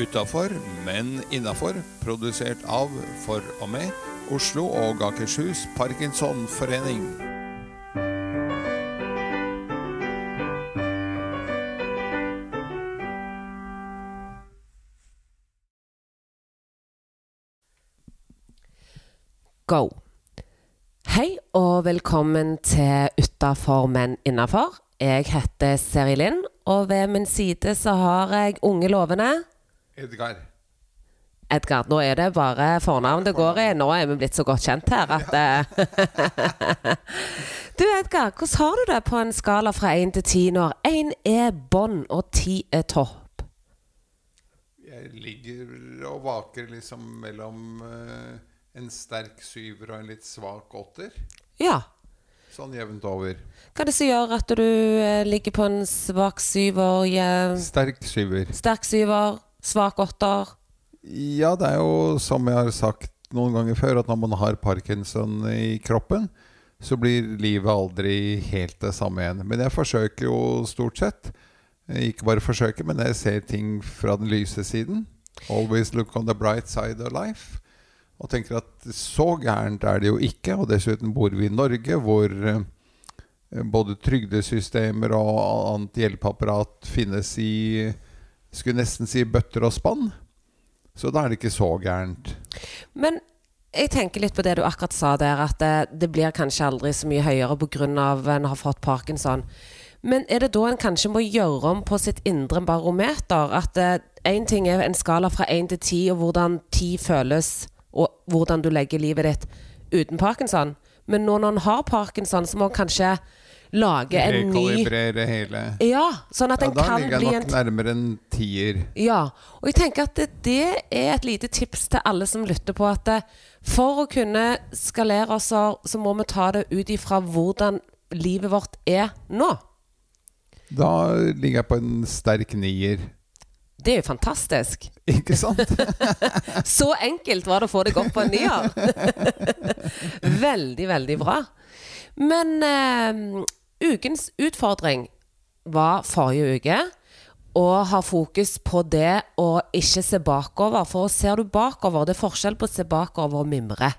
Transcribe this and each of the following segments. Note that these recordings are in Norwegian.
utafor, men innafor. Produsert av, for og med, Oslo og Akershus Parkinsonforening. Go. Hei og velkommen til Utafor, men innafor. Jeg heter Seri Lind, og ved min side så har jeg unge lovende Edgar. Edgar. Nå er det bare fornavn det går i. Nå er vi blitt så godt kjent her at eh, Du Edgar, hvordan har du det på en skala fra én til ti når én er bånn og ti er topp? Jeg ligger og vaker liksom mellom eh, en sterk syver og en litt svak åtter. Ja. Sånn jevnt over. Hva er det som gjør at du eh, ligger på en svak syver, Sterk syver. sterk syver, svak åtter? Ja, det er jo som jeg har sagt noen ganger før, at når man har parkinson i kroppen, så blir livet aldri helt det samme igjen. Men jeg forsøker jo stort sett. Ikke bare forsøker, men jeg ser ting fra den lyse siden. Always look on the bright side of life. Og tenker at så gærent er det jo ikke. Og dessuten bor vi i Norge, hvor eh, både trygdesystemer og annet hjelpeapparat finnes i Skulle nesten si bøtter og spann. Så da er det ikke så gærent. Men jeg tenker litt på det du akkurat sa der, at det, det blir kanskje aldri så mye høyere pga. en har fått parkinson. Men er det da en kanskje må gjøre om på sitt indre barometer? At én ting er en skala fra én til ti, og hvordan ti føles, og hvordan du legger livet ditt uten parkinson. Men nå når en har parkinson, så må en kanskje lage en ny Rekalibrere hele. Ja, sånn at Ja, en da ligger bli jeg nok nærmere en tier. ja, og jeg tenker at det, det er et lite tips til alle som lytter på at det, for å kunne skalere oss, så så må vi ta det ut ifra hvordan livet vårt er nå. Da ligger jeg på en sterk nier. Det er jo fantastisk. Ikke sant? Så enkelt var det å få deg opp på en nier. veldig, veldig bra. Men eh, ukens utfordring var forrige uke. Og ha fokus på det å ikke se bakover. For ser du bakover, det er forskjell på å se bakover og mimre.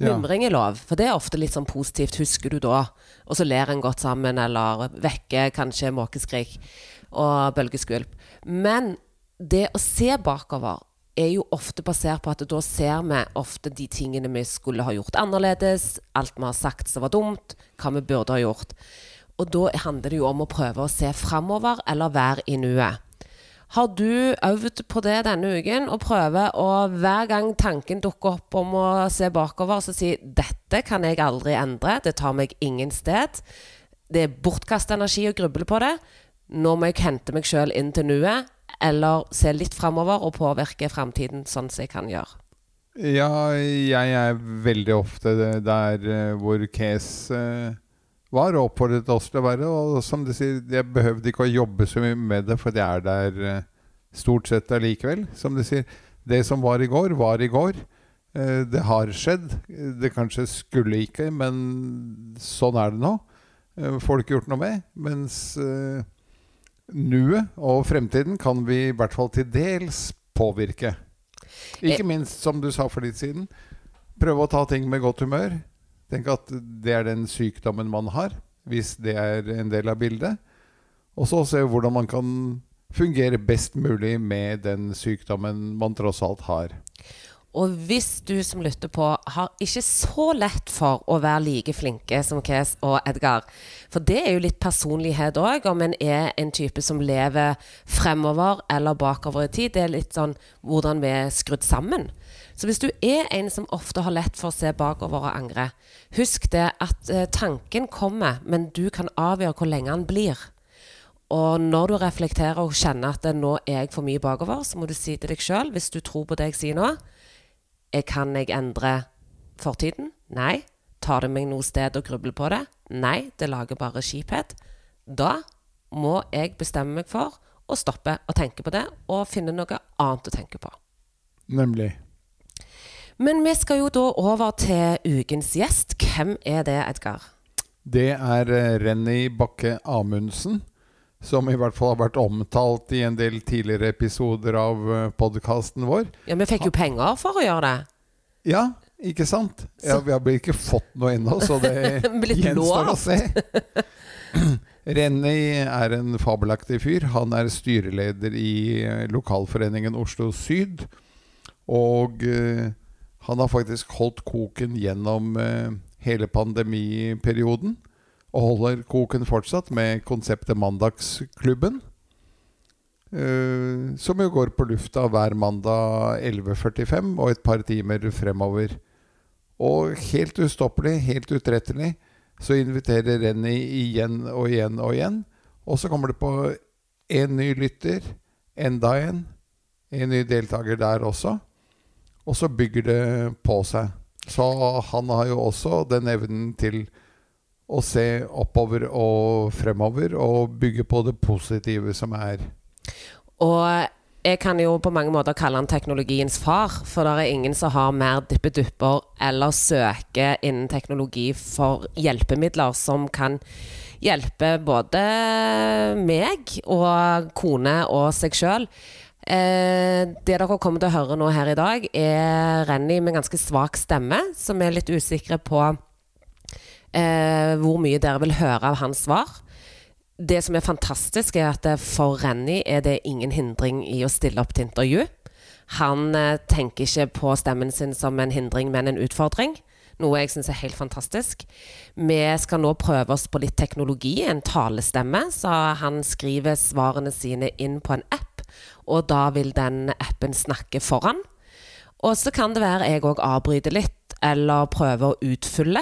Mimring er lov, for det er ofte litt sånn positivt. Husker du da? Og så ler en godt sammen, eller vekker kanskje måkeskrik og bølgeskvulp. Men det å se bakover er jo ofte basert på at da ser vi ofte de tingene vi skulle ha gjort annerledes, alt vi har sagt som var dumt, hva vi burde ha gjort. Og da handler det jo om å prøve å se framover, eller være i nuet. Har du øvd på det denne uken, og prøver å hver gang tanken dukker opp om å se bakover, så si 'dette kan jeg aldri endre, det tar meg ingen sted'. Det er bortkasta energi å gruble på det. Nå må jeg hente meg sjøl inn til nuet, eller se litt framover og påvirke framtiden sånn som jeg kan gjøre. Ja, jeg er veldig ofte der eh, hvor case var og oppfordret oss til å være. Og som du sier, jeg behøvde ikke å jobbe så mye med det, for det er der eh, stort sett allikevel. Som du sier, det som var i går, var i går. Eh, Det har skjedd. Det kanskje skulle ikke, men sånn er det nå. Får det ikke gjort noe med. Mens eh, nuet og fremtiden kan vi i hvert fall til dels påvirke. Ikke minst, som du sa for litt siden, prøve å ta ting med godt humør. Tenk at det er den sykdommen man har, hvis det er en del av bildet. Og så se hvordan man kan fungere best mulig med den sykdommen man tross alt har. Og hvis du som lytter på har ikke så lett for å være like flinke som Kes og Edgar, for det er jo litt personlighet òg, om en er en type som lever fremover eller bakover i tid. Det er litt sånn hvordan vi er skrudd sammen. Så hvis du er en som ofte har lett for å se bakover og angre, husk det at eh, tanken kommer, men du kan avgjøre hvor lenge den blir. Og når du reflekterer og kjenner at eh, nå er jeg for mye bakover, så må du si til deg sjøl, hvis du tror på det jeg sier nå jeg Kan jeg endre fortiden? Nei. Tar det meg noe sted å gruble på det? Nei, det lager bare kjiphet. Da må jeg bestemme meg for å stoppe å tenke på det, og finne noe annet å tenke på. Nemlig. Men vi skal jo da over til ukens gjest. Hvem er det, Edgar? Det er eh, Renny Bakke Amundsen, som i hvert fall har vært omtalt i en del tidligere episoder av podkasten vår. Ja, Vi fikk jo penger for å gjøre det. Ja, ikke sant? Ja, vi har ikke fått noe ennå, så det gjenstår å se. Renny er en fabelaktig fyr. Han er styreleder i lokalforeningen Oslo Syd. Og uh, han har faktisk holdt koken gjennom uh, hele pandemiperioden. Og holder koken fortsatt med konseptet Mandagsklubben. Uh, som jo går på lufta hver mandag 11.45 og et par timer fremover. Og helt ustoppelig, helt utrettelig, så inviterer Renny igjen og igjen og igjen. Og så kommer det på en ny lytter, enda en, en ny deltaker der også. Og så bygger det på seg. Så han har jo også den evnen til å se oppover og fremover og bygge på det positive som er. Og jeg kan jo på mange måter kalle han teknologiens far, for det er ingen som har mer dippedupper eller søker innen teknologi for hjelpemidler som kan hjelpe både meg og kone og seg sjøl. Eh, det dere kommer til å høre nå her i dag, er Renny med ganske svak stemme, som er litt usikre på eh, hvor mye dere vil høre av hans svar. Det som er fantastisk, er at for Renny er det ingen hindring i å stille opp til intervju. Han eh, tenker ikke på stemmen sin som en hindring, men en utfordring. Noe jeg syns er helt fantastisk. Vi skal nå prøve oss på litt teknologi, en talestemme. Så han skriver svarene sine inn på en app og da vil den appen snakke foran. Og så kan det være jeg òg avbryter litt, eller prøver å utfylle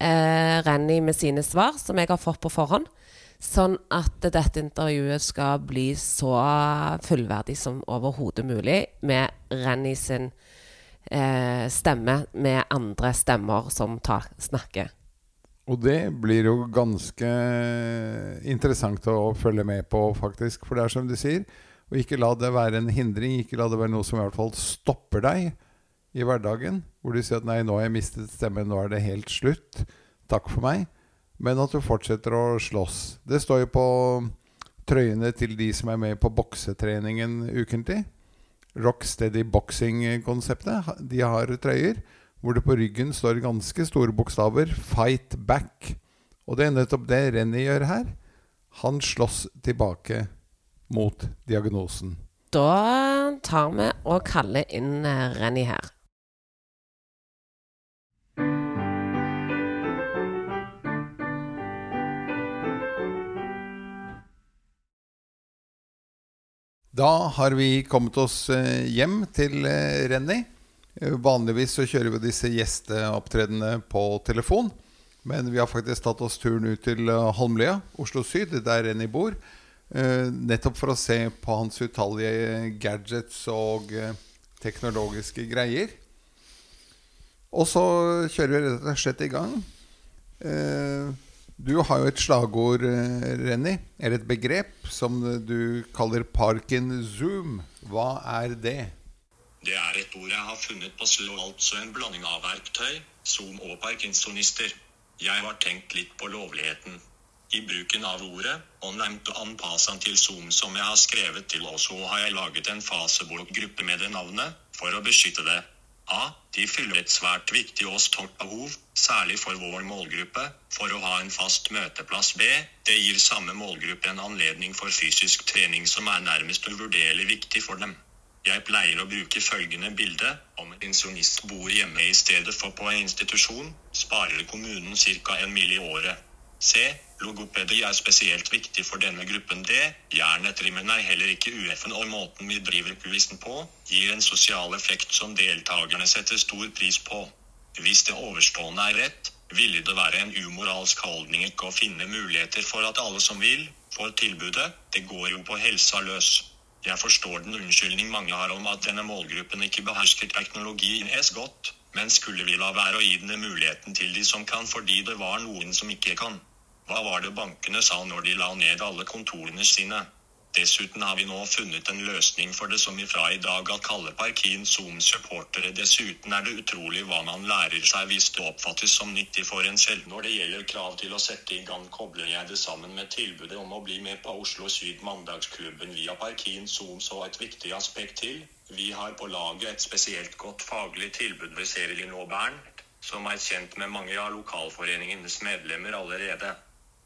eh, Renny med sine svar, som jeg har fått på forhånd. Sånn at dette intervjuet skal bli så fullverdig som overhodet mulig, med Renny sin eh, stemme med andre stemmer som tar, snakker. Og det blir jo ganske interessant å følge med på, faktisk. For det er som du sier, og ikke la det være en hindring, ikke la det være noe som i hvert fall stopper deg i hverdagen. Hvor du sier at 'nei, nå har jeg mistet stemmen, nå er det helt slutt'. Takk for meg. Men at du fortsetter å slåss. Det står jo på trøyene til de som er med på boksetreningen ukentlig. Rocksteady boxing-konseptet. De har trøyer hvor det på ryggen står ganske store bokstaver 'Fight back'. Og det er nettopp det Renny gjør her. Han slåss tilbake mot diagnosen? Da tar vi og kaller inn eh, Renny her. Da har vi kommet oss eh, hjem til eh, Renny. Vanligvis så kjører vi disse gjesteopptredenene på telefon. Men vi har faktisk tatt oss turen ut til Holmlia, Oslo syd, der Renny bor. Uh, nettopp for å se på hans utallige gadgets og uh, teknologiske greier. Og så kjører vi rett og slett i gang. Uh, du har jo et slagord, Renny, eller et begrep, som du kaller Parkin Zoom. Hva er det? Det er et ord jeg har funnet på SLO, altså en blanding av verktøy, Zoom og parkinsonister. Jeg har tenkt litt på lovligheten i bruken av ordet, og nevnte anpassan til Zoom som jeg har skrevet til, og så har jeg laget en Facebook-gruppe med det navnet, for å beskytte det. A. De fyller et svært viktig og stort behov, særlig for vår målgruppe, for å ha en fast møteplass. B. Det gir samme målgruppe en anledning for fysisk trening som er nærmest uvurderlig viktig for dem. Jeg pleier å bruke følgende bilde. Om en pensjonist bor hjemme i stedet for på en institusjon, sparer kommunen ca. en mill. i året. C. Logopedi er spesielt viktig for denne gruppen. D. Hjernetrimmen er heller ikke UF-en, og måten vi driver quizen på, gir en sosial effekt som deltakerne setter stor pris på. Hvis det overstående er rett, ville det være en umoralsk holdning ikke å finne muligheter for at alle som vil, får tilbudet. Det går jo på helsa løs. Jeg forstår den unnskyldning mange har om at denne målgruppen ikke behersker teknologien S godt, men skulle vi la være å gi denne muligheten til de som kan fordi det var noen som ikke kan? Hva var det bankene sa når de la ned alle kontorene sine? Dessuten har vi nå funnet en løsning for det som ifra i dag at kaller Parkin Zoom-supportere. Dessuten er det utrolig hva man lærer seg hvis det oppfattes som nyttig for en selv. Når det gjelder krav til å sette i gang, kobler jeg det sammen med tilbudet om å bli med på Oslo Syd Mandagsklubben via Parkin Zoom. Så et viktig aspekt til. Vi har på laget et spesielt godt faglig tilbud ved Serilin og Bernt, som er kjent med mange av lokalforeningenes medlemmer allerede.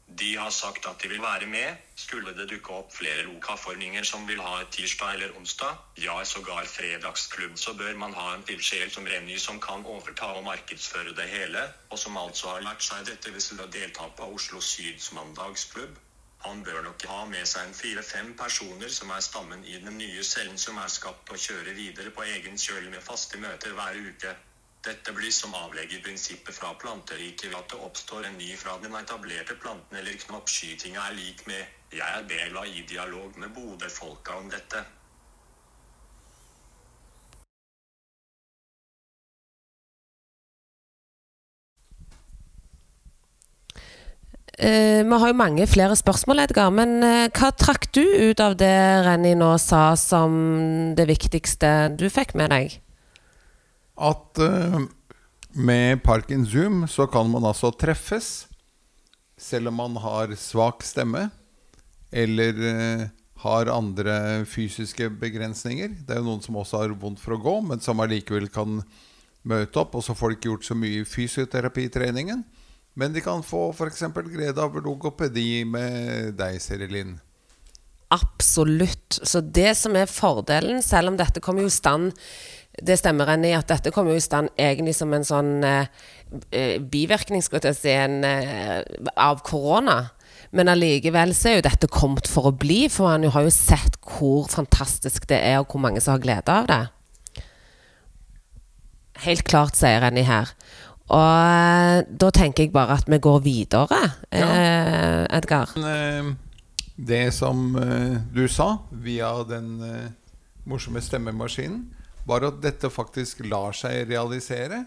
De har sagt at de vil være med. Skulle det dukke opp flere lokaforninger som vil ha et tirsdag eller onsdag, ja sågar fredagsklubb, så bør man ha en ildsjel som Renny som kan overta og markedsføre det hele, og som altså har lært seg dette ved å delta på Oslo Syds mandagsklubb. Han bør nok ha med seg en fire-fem personer som er stammen i den nye cellen som er skapt og kjøre videre på egen kjøl med faste møter hver uke. Dette blir som avlegger prinsippet fra planteriket ved at det oppstår en ny fra den etablerte planten eller knoppskytinga er lik med. Jeg er Bela i dialog med Bodø-folka om dette. Eh, vi har jo mange flere spørsmål, Edgar. Men eh, hva trakk du ut av det Renny nå sa som det viktigste du fikk med deg? At eh, med Parkin Zoom så kan man altså treffes selv om man har svak stemme eller eh, har andre fysiske begrensninger. Det er jo noen som også har vondt for å gå, men som allikevel kan møte opp. Og så får de ikke gjort så mye i fysioterapitreningen. Men de kan få f.eks. glede av logopedi med deg, Serilin. Absolutt. Så det som er fordelen, selv om dette kommer jo i stand det stemmer Renny, at dette kom jo i stand egentlig som en sånn eh, eh bivirkning skal jeg si, en, eh, av korona. Men allikevel så er jo dette kommet for å bli, for han har jo sett hvor fantastisk det er, og hvor mange som har glede av det. Helt klart, sier Renny her. Og eh, da tenker jeg bare at vi går videre, Ja. eh, Edgar. Det som du sa via den morsomme stemmemaskinen, var at dette faktisk lar seg realisere.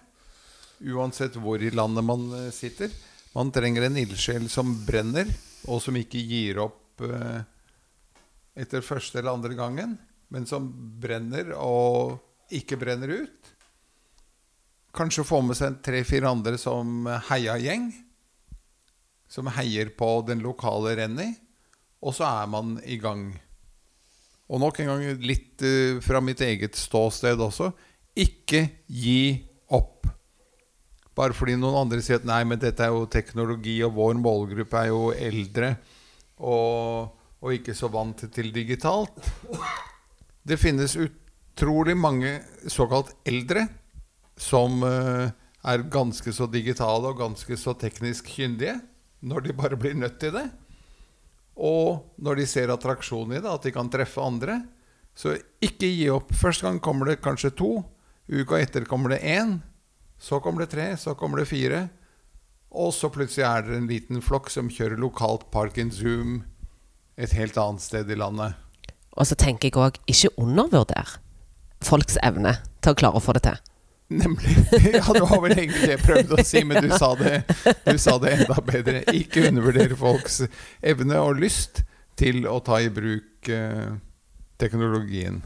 Uansett hvor i landet man eh, sitter. Man trenger en ildsjel som brenner, og som ikke gir opp eh, etter første eller andre gangen, men som brenner og ikke brenner ut. Kanskje få med seg tre-fire andre som heiagjeng. Som heier på den lokale Renny. Og så er man i gang. Og nok en gang litt eh, fra mitt eget ståsted også. Ikke gi opp. Bare fordi noen andre sier at nei, men dette er jo teknologi, og vår målgruppe er jo eldre og, og ikke så vant til digitalt. Det finnes utrolig mange såkalt eldre som eh, er ganske så digitale og ganske så teknisk kyndige når de bare blir nødt til det. Og når de ser attraksjonen i det, at de kan treffe andre. Så ikke gi opp. Første gang kommer det kanskje to. Uka etter kommer det én. Så kommer det tre. Så kommer det fire. Og så plutselig er det en liten flokk som kjører lokalt Park in Zoom et helt annet sted i landet. Og så tenker jeg òg, ikke undervurder folks evne til å klare å få det til. Nemlig. Ja, du har vel egentlig det jeg prøvde å si, men du sa det, du sa det enda bedre. Ikke undervurdere folks evne og lyst til å ta i bruk eh, teknologien.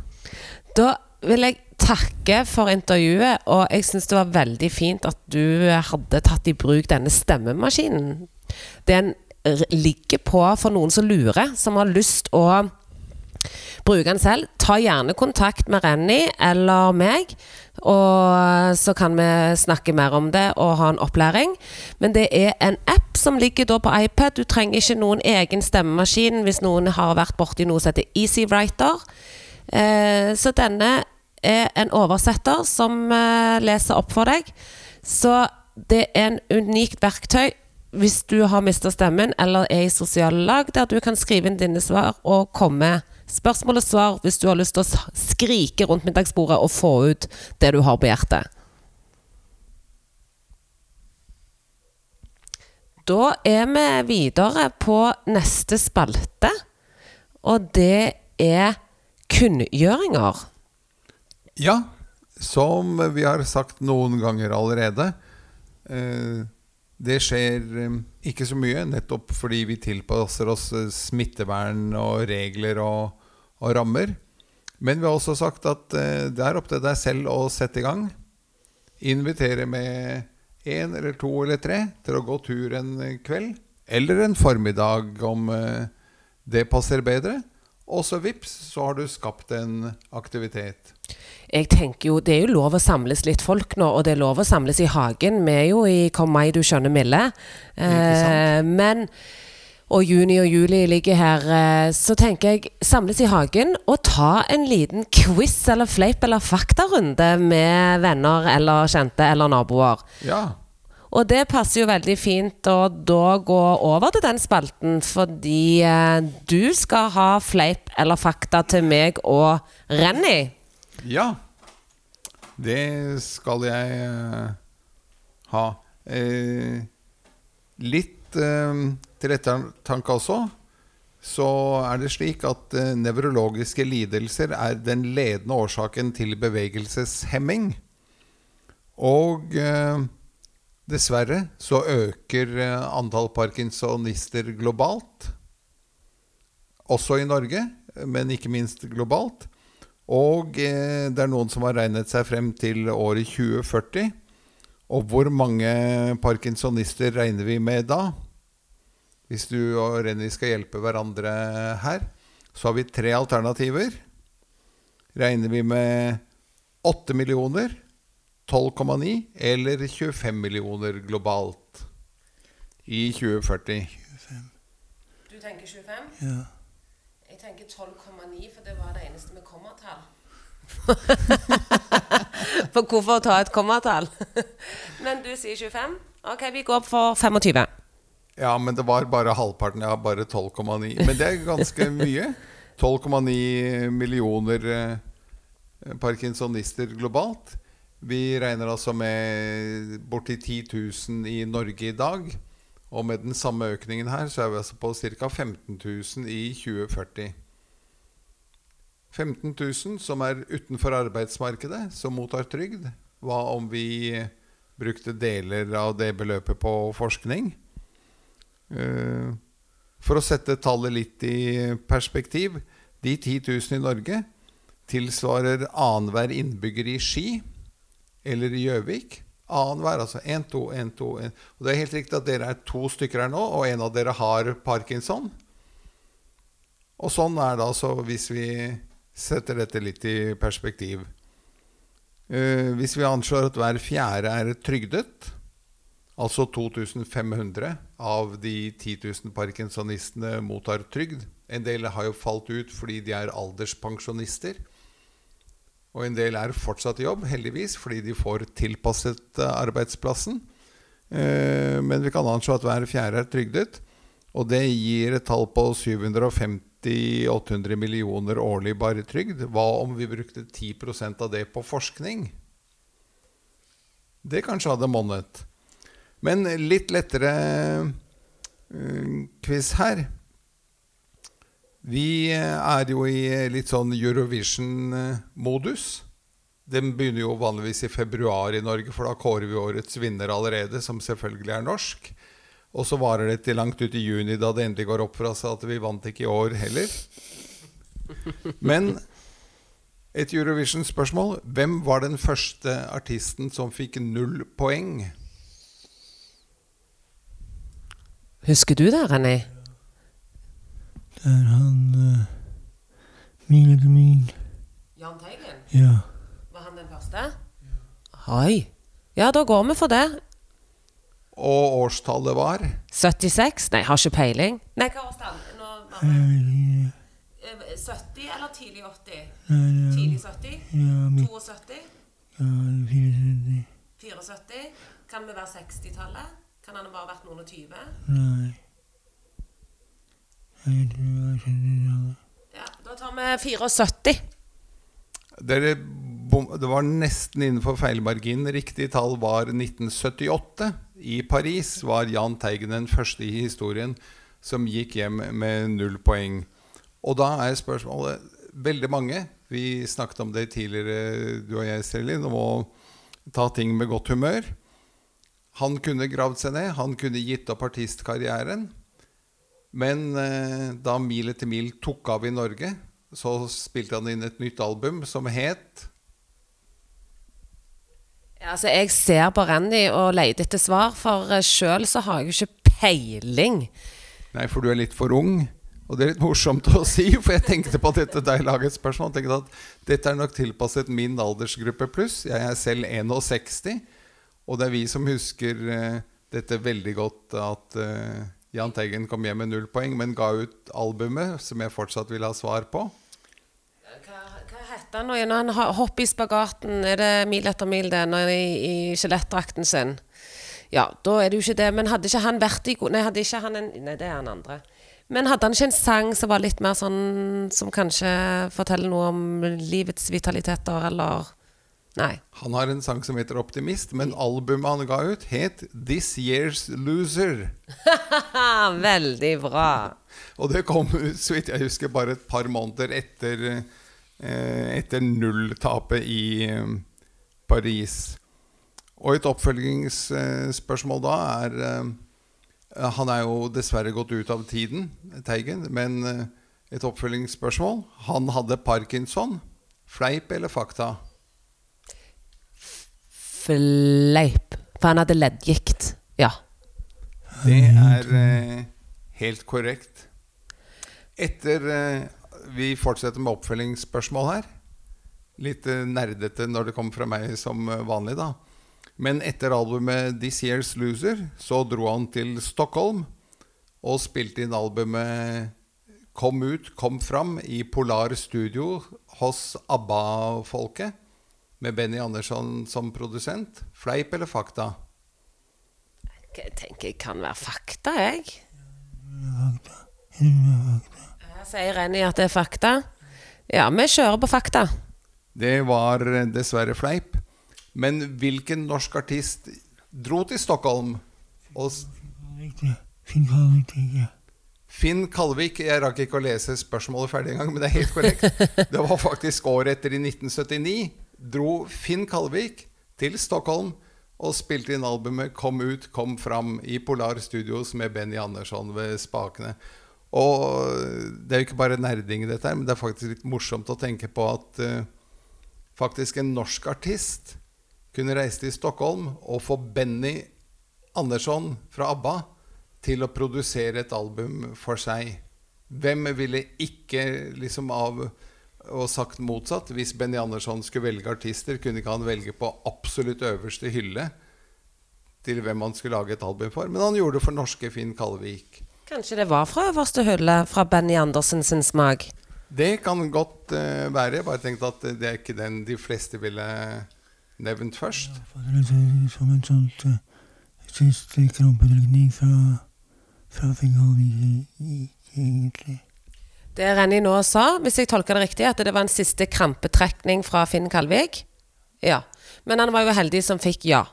Da vil jeg takke for intervjuet, og jeg syns det var veldig fint at du hadde tatt i bruk denne stemmemaskinen. Den ligger på for noen som lurer, som har lyst å bruke den selv. Ta gjerne kontakt med Renny eller meg, og så kan vi snakke mer om det og ha en opplæring. Men det er en app som ligger da på iPad. Du trenger ikke noen egen stemmemaskin hvis noen har vært borti noe som heter EasyWriter. Eh, så denne er en oversetter som eh, leser opp for deg. Så det er en unikt verktøy hvis du har mista stemmen eller er i sosiale lag, der du kan skrive inn dine svar og komme spørsmål og svar hvis du har lyst til å skrike rundt middagsbordet og få ut det du har på hjertet. Da er vi videre på neste spalte, og det er kunngjøringer. Ja, som vi har sagt noen ganger allerede. Eh, Det skjer eh, ikke så mye, nettopp fordi vi tilpasser oss eh, smittevern og regler og, og rammer. Men vi har også sagt at eh, det er opp til deg selv å sette i gang. Invitere med én eller to eller tre til å gå tur en kveld. Eller en formiddag, om eh, det passer bedre. Og så vips, så har du skapt en aktivitet. Jeg tenker jo, Det er jo lov å samles litt folk nå, og det er lov å samles i hagen. Vi er jo i Kom mai, du skjønner Mille. Eh, men og juni og juli ligger her, eh, så tenker jeg samles i hagen og ta en liten quiz eller fleip eller faktarunde med venner eller kjente eller naboer. Ja, Og det passer jo veldig fint å da gå over til den spalten, fordi eh, du skal ha fleip eller fakta til meg og Renny. Ja, det skal jeg eh, ha. Eh, litt eh, til ettertanke også, så er det slik at eh, nevrologiske lidelser er den ledende årsaken til bevegelseshemming. Og eh, dessverre så øker eh, antall parkinsonister globalt. Også i Norge, men ikke minst globalt. Og det er noen som har regnet seg frem til året 2040. Og hvor mange parkinsonister regner vi med da? Hvis du og Renny skal hjelpe hverandre her, så har vi tre alternativer. Regner vi med 8 millioner, 12,9 eller 25 millioner globalt i 2040? Du tenker 25? Ja. Jeg tenker 12,9, for det var det eneste med kommatall. for hvorfor ta et kommatall? Men du sier 25? Ok, vi går opp for 25. Ja, men det var bare halvparten. Ja, bare 12,9. Men det er ganske mye. 12,9 millioner eh, parkinsonister globalt. Vi regner altså med borti 10 000 i Norge i dag. Og med den samme økningen her, så er vi altså på ca. 15 000 i 2040. 15 000 som er utenfor arbeidsmarkedet, som mottar trygd. Hva om vi brukte deler av det beløpet på forskning? Eh, For å sette tallet litt i perspektiv De 10 000 i Norge tilsvarer annenhver innbygger i Ski eller i Gjøvik. Annenhver, altså 1, 2, 1, 2 1. Og det er helt riktig at dere er to stykker her nå, og en av dere har parkinson. Og sånn er det altså hvis vi setter dette litt i perspektiv. Eh, hvis vi anslår at hver fjerde er trygdet, altså 2500 av de 10 000 parkinsonistene mottar trygd. En del har jo falt ut fordi de er alderspensjonister. Og en del er fortsatt i jobb, heldigvis, fordi de får tilpasset eh, arbeidsplassen. Eh, Men vi kan anslå at hver fjerde er trygdet. Og det gir et tall på 750-800 millioner årlig bare trygd. Hva om vi brukte 10% av det på forskning? Det kanskje hadde monnet. Men litt lettere eh, quiz her. Vi eh, er jo i litt sånn Eurovision-modus. Den begynner jo vanligvis i februar i Norge, for da kårer vi årets vinner allerede, som selvfølgelig er norsk. Og så varer det til langt ut i juni, da det endelig går opp for oss at vi vant ikke i år heller. Men et Eurovision-spørsmål. Hvem var den første artisten som fikk null poeng? Husker du det, René? Det er han uh, Mil etter mil. Jahn Teigen? Ja. Var han den første? Ja. Oi. Ja, da går vi for det. Og årstallet var 76? Nei, har ikke peiling. Nei, hva årstall? Nå var Jeg det vet ikke. eh, 70 eller tidlig 80? Nei, er Tidlig 70? ja, men... 72? ja, 74. 74? Kan vi være 60-tallet? Kan han ha bare vært noen og 20? Nei. Jeg tror det var 70-tallet. Ja, da tar vi 74. Dere bom, Det var nesten innenfor feilmarginen. Riktig tall var 1978. I Paris var Jahn Teigen den første i historien som gikk hjem med null poeng. Og da er spørsmålet Veldig mange, vi snakket om det tidligere, du og jeg, Selin, om å ta ting med godt humør. Han kunne gravd seg ned, han kunne gitt opp artistkarrieren. Men eh, da Mil etter mil tok av i Norge, så spilte han inn et nytt album som het Ja, altså, jeg ser på Randy og leter etter svar, for sjøl så har jeg jo ikke peiling. Nei, for du er litt for ung. Og det er litt morsomt å si, for jeg tenkte på dette da jeg laget spørsmål. Jeg tenkte at dette er nok tilpasset min aldersgruppe pluss. Jeg er selv 61. Og det er vi som husker eh, dette veldig godt, at eh, Jahn Teigen kom hjem med null poeng, men ga ut albumet, som jeg fortsatt vil ha svar på. Hva, heter han nå når Han hopper i spagaten. Er det mil etter mil, det? Når han er i, i skjelettdrakten sin? Ja, da er det jo ikke det. Men hadde ikke han vært i god Nei, hadde ikke han en Nei, det er han andre. Men hadde han ikke en sang som var litt mer sånn Som kanskje forteller noe om livets vitaliteter, eller Nei. Han har en sang som heter 'Optimist', men albumet han ga ut, het 'This Year's Loser'. Veldig bra. Og det kom ut, så vidt jeg husker, bare et par måneder etter, eh, etter nulltapet i eh, Paris. Og et oppfølgingsspørsmål da er eh, Han er jo dessverre gått ut av tiden, Teigen, men eh, et oppfølgingsspørsmål. Han hadde parkinson. Fleip eller fakta? Fleip. For han hadde leddgikt. Ja. Det er eh, helt korrekt. Etter eh, Vi fortsetter med oppfølgingsspørsmål her. Litt eh, nerdete når det kommer fra meg som eh, vanlig, da. Men etter albumet 'This Year's Loser' så dro han til Stockholm og spilte inn albumet 'Kom ut, kom fram' i Polar Studio hos ABBA-folket. Med Benny Andersson som produsent. Fleip eller fakta? Jeg tenker jeg kan være fakta, jeg. Her sier Renny at det er fakta. Ja, vi kjører på fakta. Det var dessverre fleip. Men hvilken norsk artist dro til Stockholm? Og. Finn Kalvik. Finn Kalvik Jeg rakk ikke å lese spørsmålet ferdig engang, men det er helt korrekt. Det var faktisk året etter, i 1979, dro Finn Kalvik til Stockholm og spilte inn albumet 'Kom ut, kom fram' i Polar Studios med Benny Andersson ved spakene. Og det er jo ikke bare nerding, dette her, men det er faktisk litt morsomt å tenke på at uh, faktisk en norsk artist kunne reise til Stockholm og få Benny Andersson fra ABBA til å produsere et album for seg. Hvem ville ikke liksom av og sagt motsatt? Hvis Benny Andersson skulle velge artister, kunne ikke han velge på absolutt øverste hylle til hvem han skulle lage et album for. Men han gjorde det for norske Finn Kalvik. Kanskje det var fra øverste hylle, fra Benny Andersen sin smak. Det kan godt uh, være. Jeg bare tenkte at det er ikke den de fleste ville nevnt først. For det er som en sånt uh, siste krampetrekning fra, fra Finn Kalvik, egentlig. Det Renny nå sa, hvis jeg tolker det riktig, at det var en siste krampetrekning fra Finn Kalvik? Ja. Men han var jo heldig som fikk ja.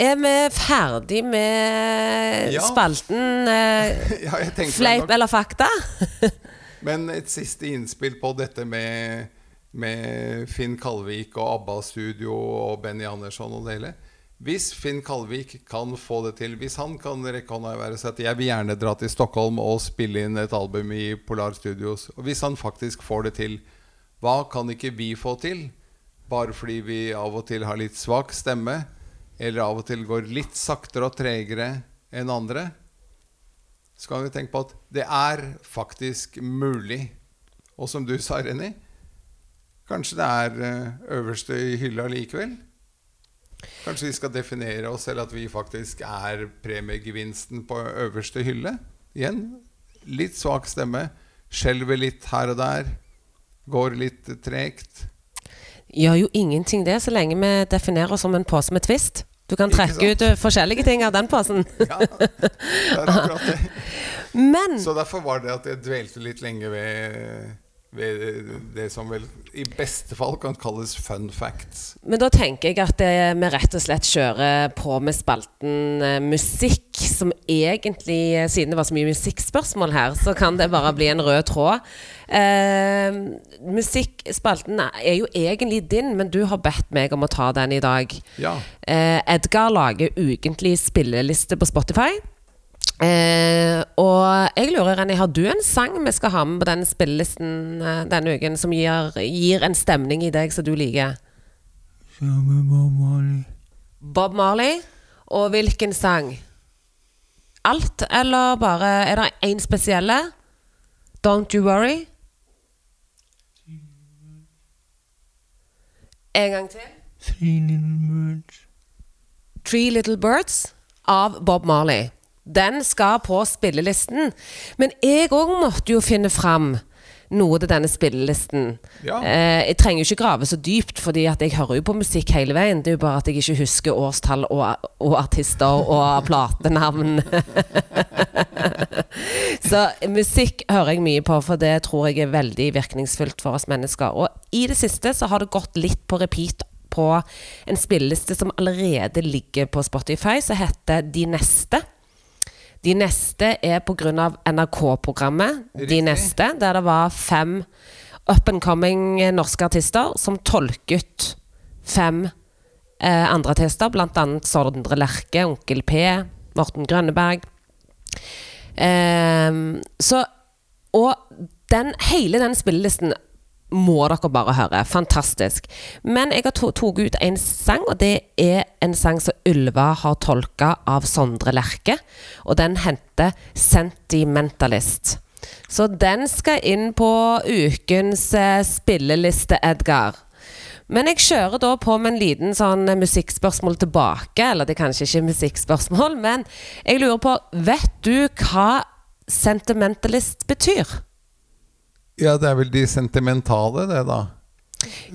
Er vi ferdig med Ja. spalten eh, Ja, fleip eller fakta? Men et siste innspill på dette med, med Finn Kalvik og ABBA-studio og Benny Andersson og det hele. Hvis Finn Kalvik kan få det til, hvis han kan rekke hånda i været og si at jeg vil gjerne dra til Stockholm og spille inn et album i Polar Studios, og hvis han faktisk får det til, hva kan ikke vi få til? Bare fordi vi av og til har litt svak stemme, eller av og til går litt saktere og tregere enn andre? så kan vi tenke på at det er faktisk mulig. Og som du sa, Renny, kanskje det er eh, øverste i hylla likevel? Kanskje vi skal definere oss selv at vi faktisk er premiegevinsten på øverste hylle? Igjen, litt svak stemme, skjelver litt her og der, går litt tregt. Gjør jo ingenting det, så lenge vi definerer oss som en pose med twist. Du kan trekke ut eh, forskjellige ting av den posen. Ja, det er akkurat det. Men Så derfor var det at jeg dvelte litt lenge ved det som vel i beste fall kan kalles fun facts. Men da tenker jeg at eh, vi rett og slett kjører på med spalten eh, musikk, som egentlig, eh, siden det var så mye musikkspørsmål her, så kan det bare bli en rød tråd. Eh, musikkspalten er jo egentlig din, men du har bedt meg om å ta den i dag. Ja. Eh, Edgar lager ukentlig spilleliste på Spotify. Eh, og jeg lurer, Renny, har du en sang vi skal ha med på den spillelisten eh, denne uken, som gir, gir en stemning i deg som du liker? Bob Marley. Bob Marley. Og hvilken sang? Alt, eller bare Er det én spesielle? Don't You Worry? En gang til. Three Little Birds. Three Little Birds av Bob Marley. Den skal på spillelisten. Men jeg òg måtte jo finne fram noe til denne spillelisten. Ja. Eh, jeg trenger jo ikke grave så dypt, fordi at jeg hører jo på musikk hele veien. Det er jo bare at jeg ikke husker årstall og, og artister og platenavn. så musikk hører jeg mye på, for det tror jeg er veldig virkningsfullt for oss mennesker. Og i det siste så har det gått litt på repeat på en spilleliste som allerede ligger på Spotify, som heter De neste. De neste er pga. NRK-programmet De neste, der det var fem up and coming norske artister som tolket fem eh, andre artister, bl.a. Sondre Lerche, Onkel P, Morten Grønneberg. Eh, så Og den, hele den spillelisten må dere bare høre. Fantastisk. Men jeg har tatt ut en sang, og det er en sang som Ylva har tolka av Sondre Lerche. Og den heter 'Sentimentalist'. Så den skal inn på ukens eh, spilleliste, Edgar. Men jeg kjører da på med en liten sånn musikkspørsmål tilbake. Eller det er kanskje ikke musikkspørsmål, men jeg lurer på Vet du hva sentimentalist betyr? Ja, det er vel de sentimentale, det, da.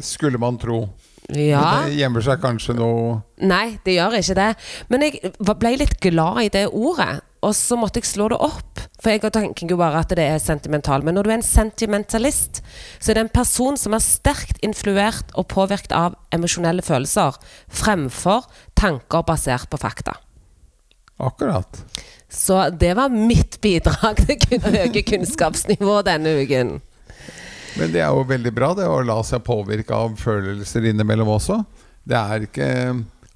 Skulle man tro. Ja. Det gjemmer seg kanskje noe Nei, det gjør ikke det. Men jeg ble litt glad i det ordet. Og så måtte jeg slå det opp. For jeg tenker jo bare at det er sentimental. Men når du er en sentimentalist, så er det en person som er sterkt influert og påvirket av emosjonelle følelser, fremfor tanker basert på fakta. Akkurat. Så det var mitt bidrag til øke kunnskapsnivået denne uken. Men det er jo veldig bra det å la seg påvirke av følelser innimellom også. Det er ikke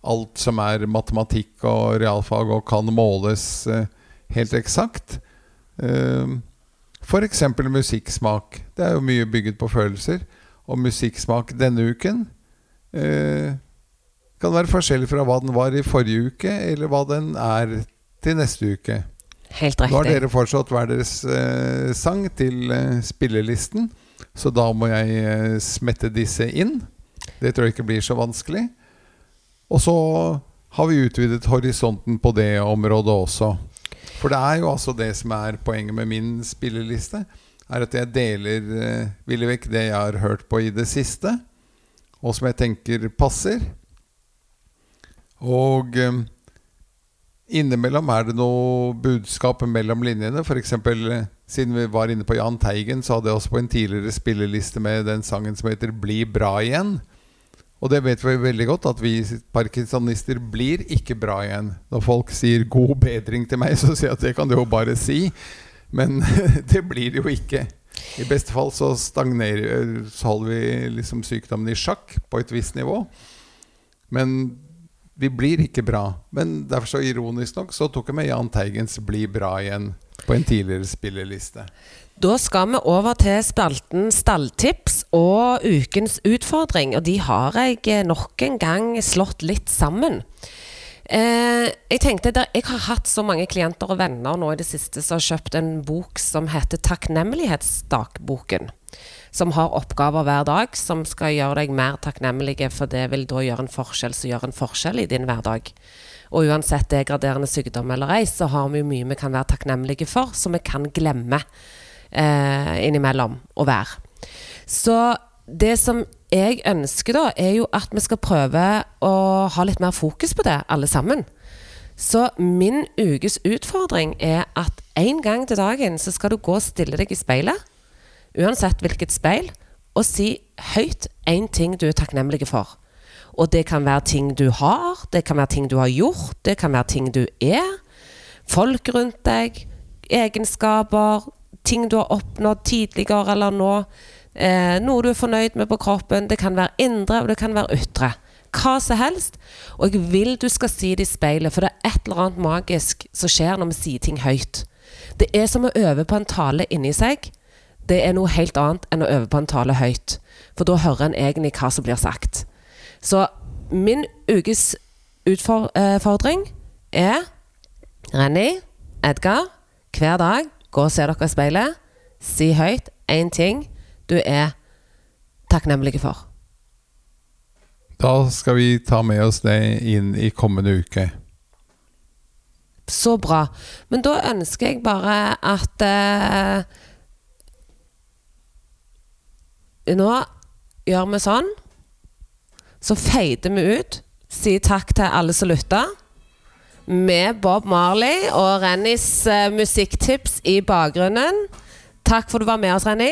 alt som er matematikk og realfag og kan måles eh, helt eksakt. Uh, F.eks. musikksmak. Det er jo mye bygget på følelser. Og musikksmak denne uken eh, kan være forskjellig fra hva den var i forrige uke, eller hva den er til neste uke. Helt Nå har dere fortsatt hver deres eh, sang til eh, spillelisten, så da må jeg eh, smette disse inn. Det tror jeg ikke blir så vanskelig. Og så har vi utvidet horisonten på det området også. For det er jo altså det som er poenget med min spilleliste, er at jeg deler eh, villig vekk det jeg har hørt på i det siste, og som jeg tenker passer. Og eh, Innimellom er det noe budskap mellom linjene. F.eks. siden vi var inne på Jahn Teigen, så hadde jeg også på en tidligere spilleliste med den sangen som heter 'Bli bra igjen'. Og det vet vi veldig godt, at vi parkinsonister blir ikke bra igjen. Når folk sier 'god bedring' til meg, så sier jeg at det kan du jo bare si. Men det blir det jo ikke. I beste fall så Så holder vi liksom sykdommen i sjakk på et visst nivå. Men vi blir ikke bra. Men derfor så ironisk nok så tok jeg med Jahn Teigens 'Bli bra igjen' på en tidligere spilleliste. Da skal vi over til spalten Stalltips og ukens utfordring. Og de har jeg nok en gang slått litt sammen. Eh, jeg tenkte der, jeg har hatt så mange klienter og venner nå i det siste som har kjøpt en bok som heter Takknemlighetsdagboken. Som har oppgaver hver dag som skal gjøre deg mer takknemlige, for det vil da gjøre en forskjell som gjør en forskjell i din hverdag. Og uansett degraderende sykdom eller ei, så har vi jo mye vi kan være takknemlige for, som vi kan glemme eh, innimellom å være. Så det som jeg ønsker da, er jo at vi skal prøve å ha litt mer fokus på det, alle sammen. Så min ukes utfordring er at en gang til dagen så skal du gå og stille deg i speilet. uansett hvilket speil, og si høyt én ting du er takknemlig for. Og det kan være ting du har, det kan være ting du har gjort, det kan være ting du er. Folk rundt deg, egenskaper, ting du har oppnådd tidligere eller nå. Eh, noe du er fornøyd med på kroppen. Det kan være indre, og det kan være ytre. Hva som helst. Og jeg vil du skal si det i speilet, for det er et eller annet magisk som skjer når vi sier ting høyt. Det er som å øve på en tale inni seg. Det er noe helt annet enn å øve på en tale høyt. For da hører en egentlig hva som blir sagt. Så min ukes utfordring er Renny, Edgar, hver dag gå og se dere i speilet. Si høyt én ting du er takknemlig for. Da skal vi ta med oss det inn i kommende uke. Så bra. Men da ønsker jeg bare at eh, Nå gjør vi sånn. Så feider vi ut. Sier takk til alle som lytta. Med Bob Marley og Rennys eh, musikktips i bakgrunnen. Takk for at du var med oss, Renny.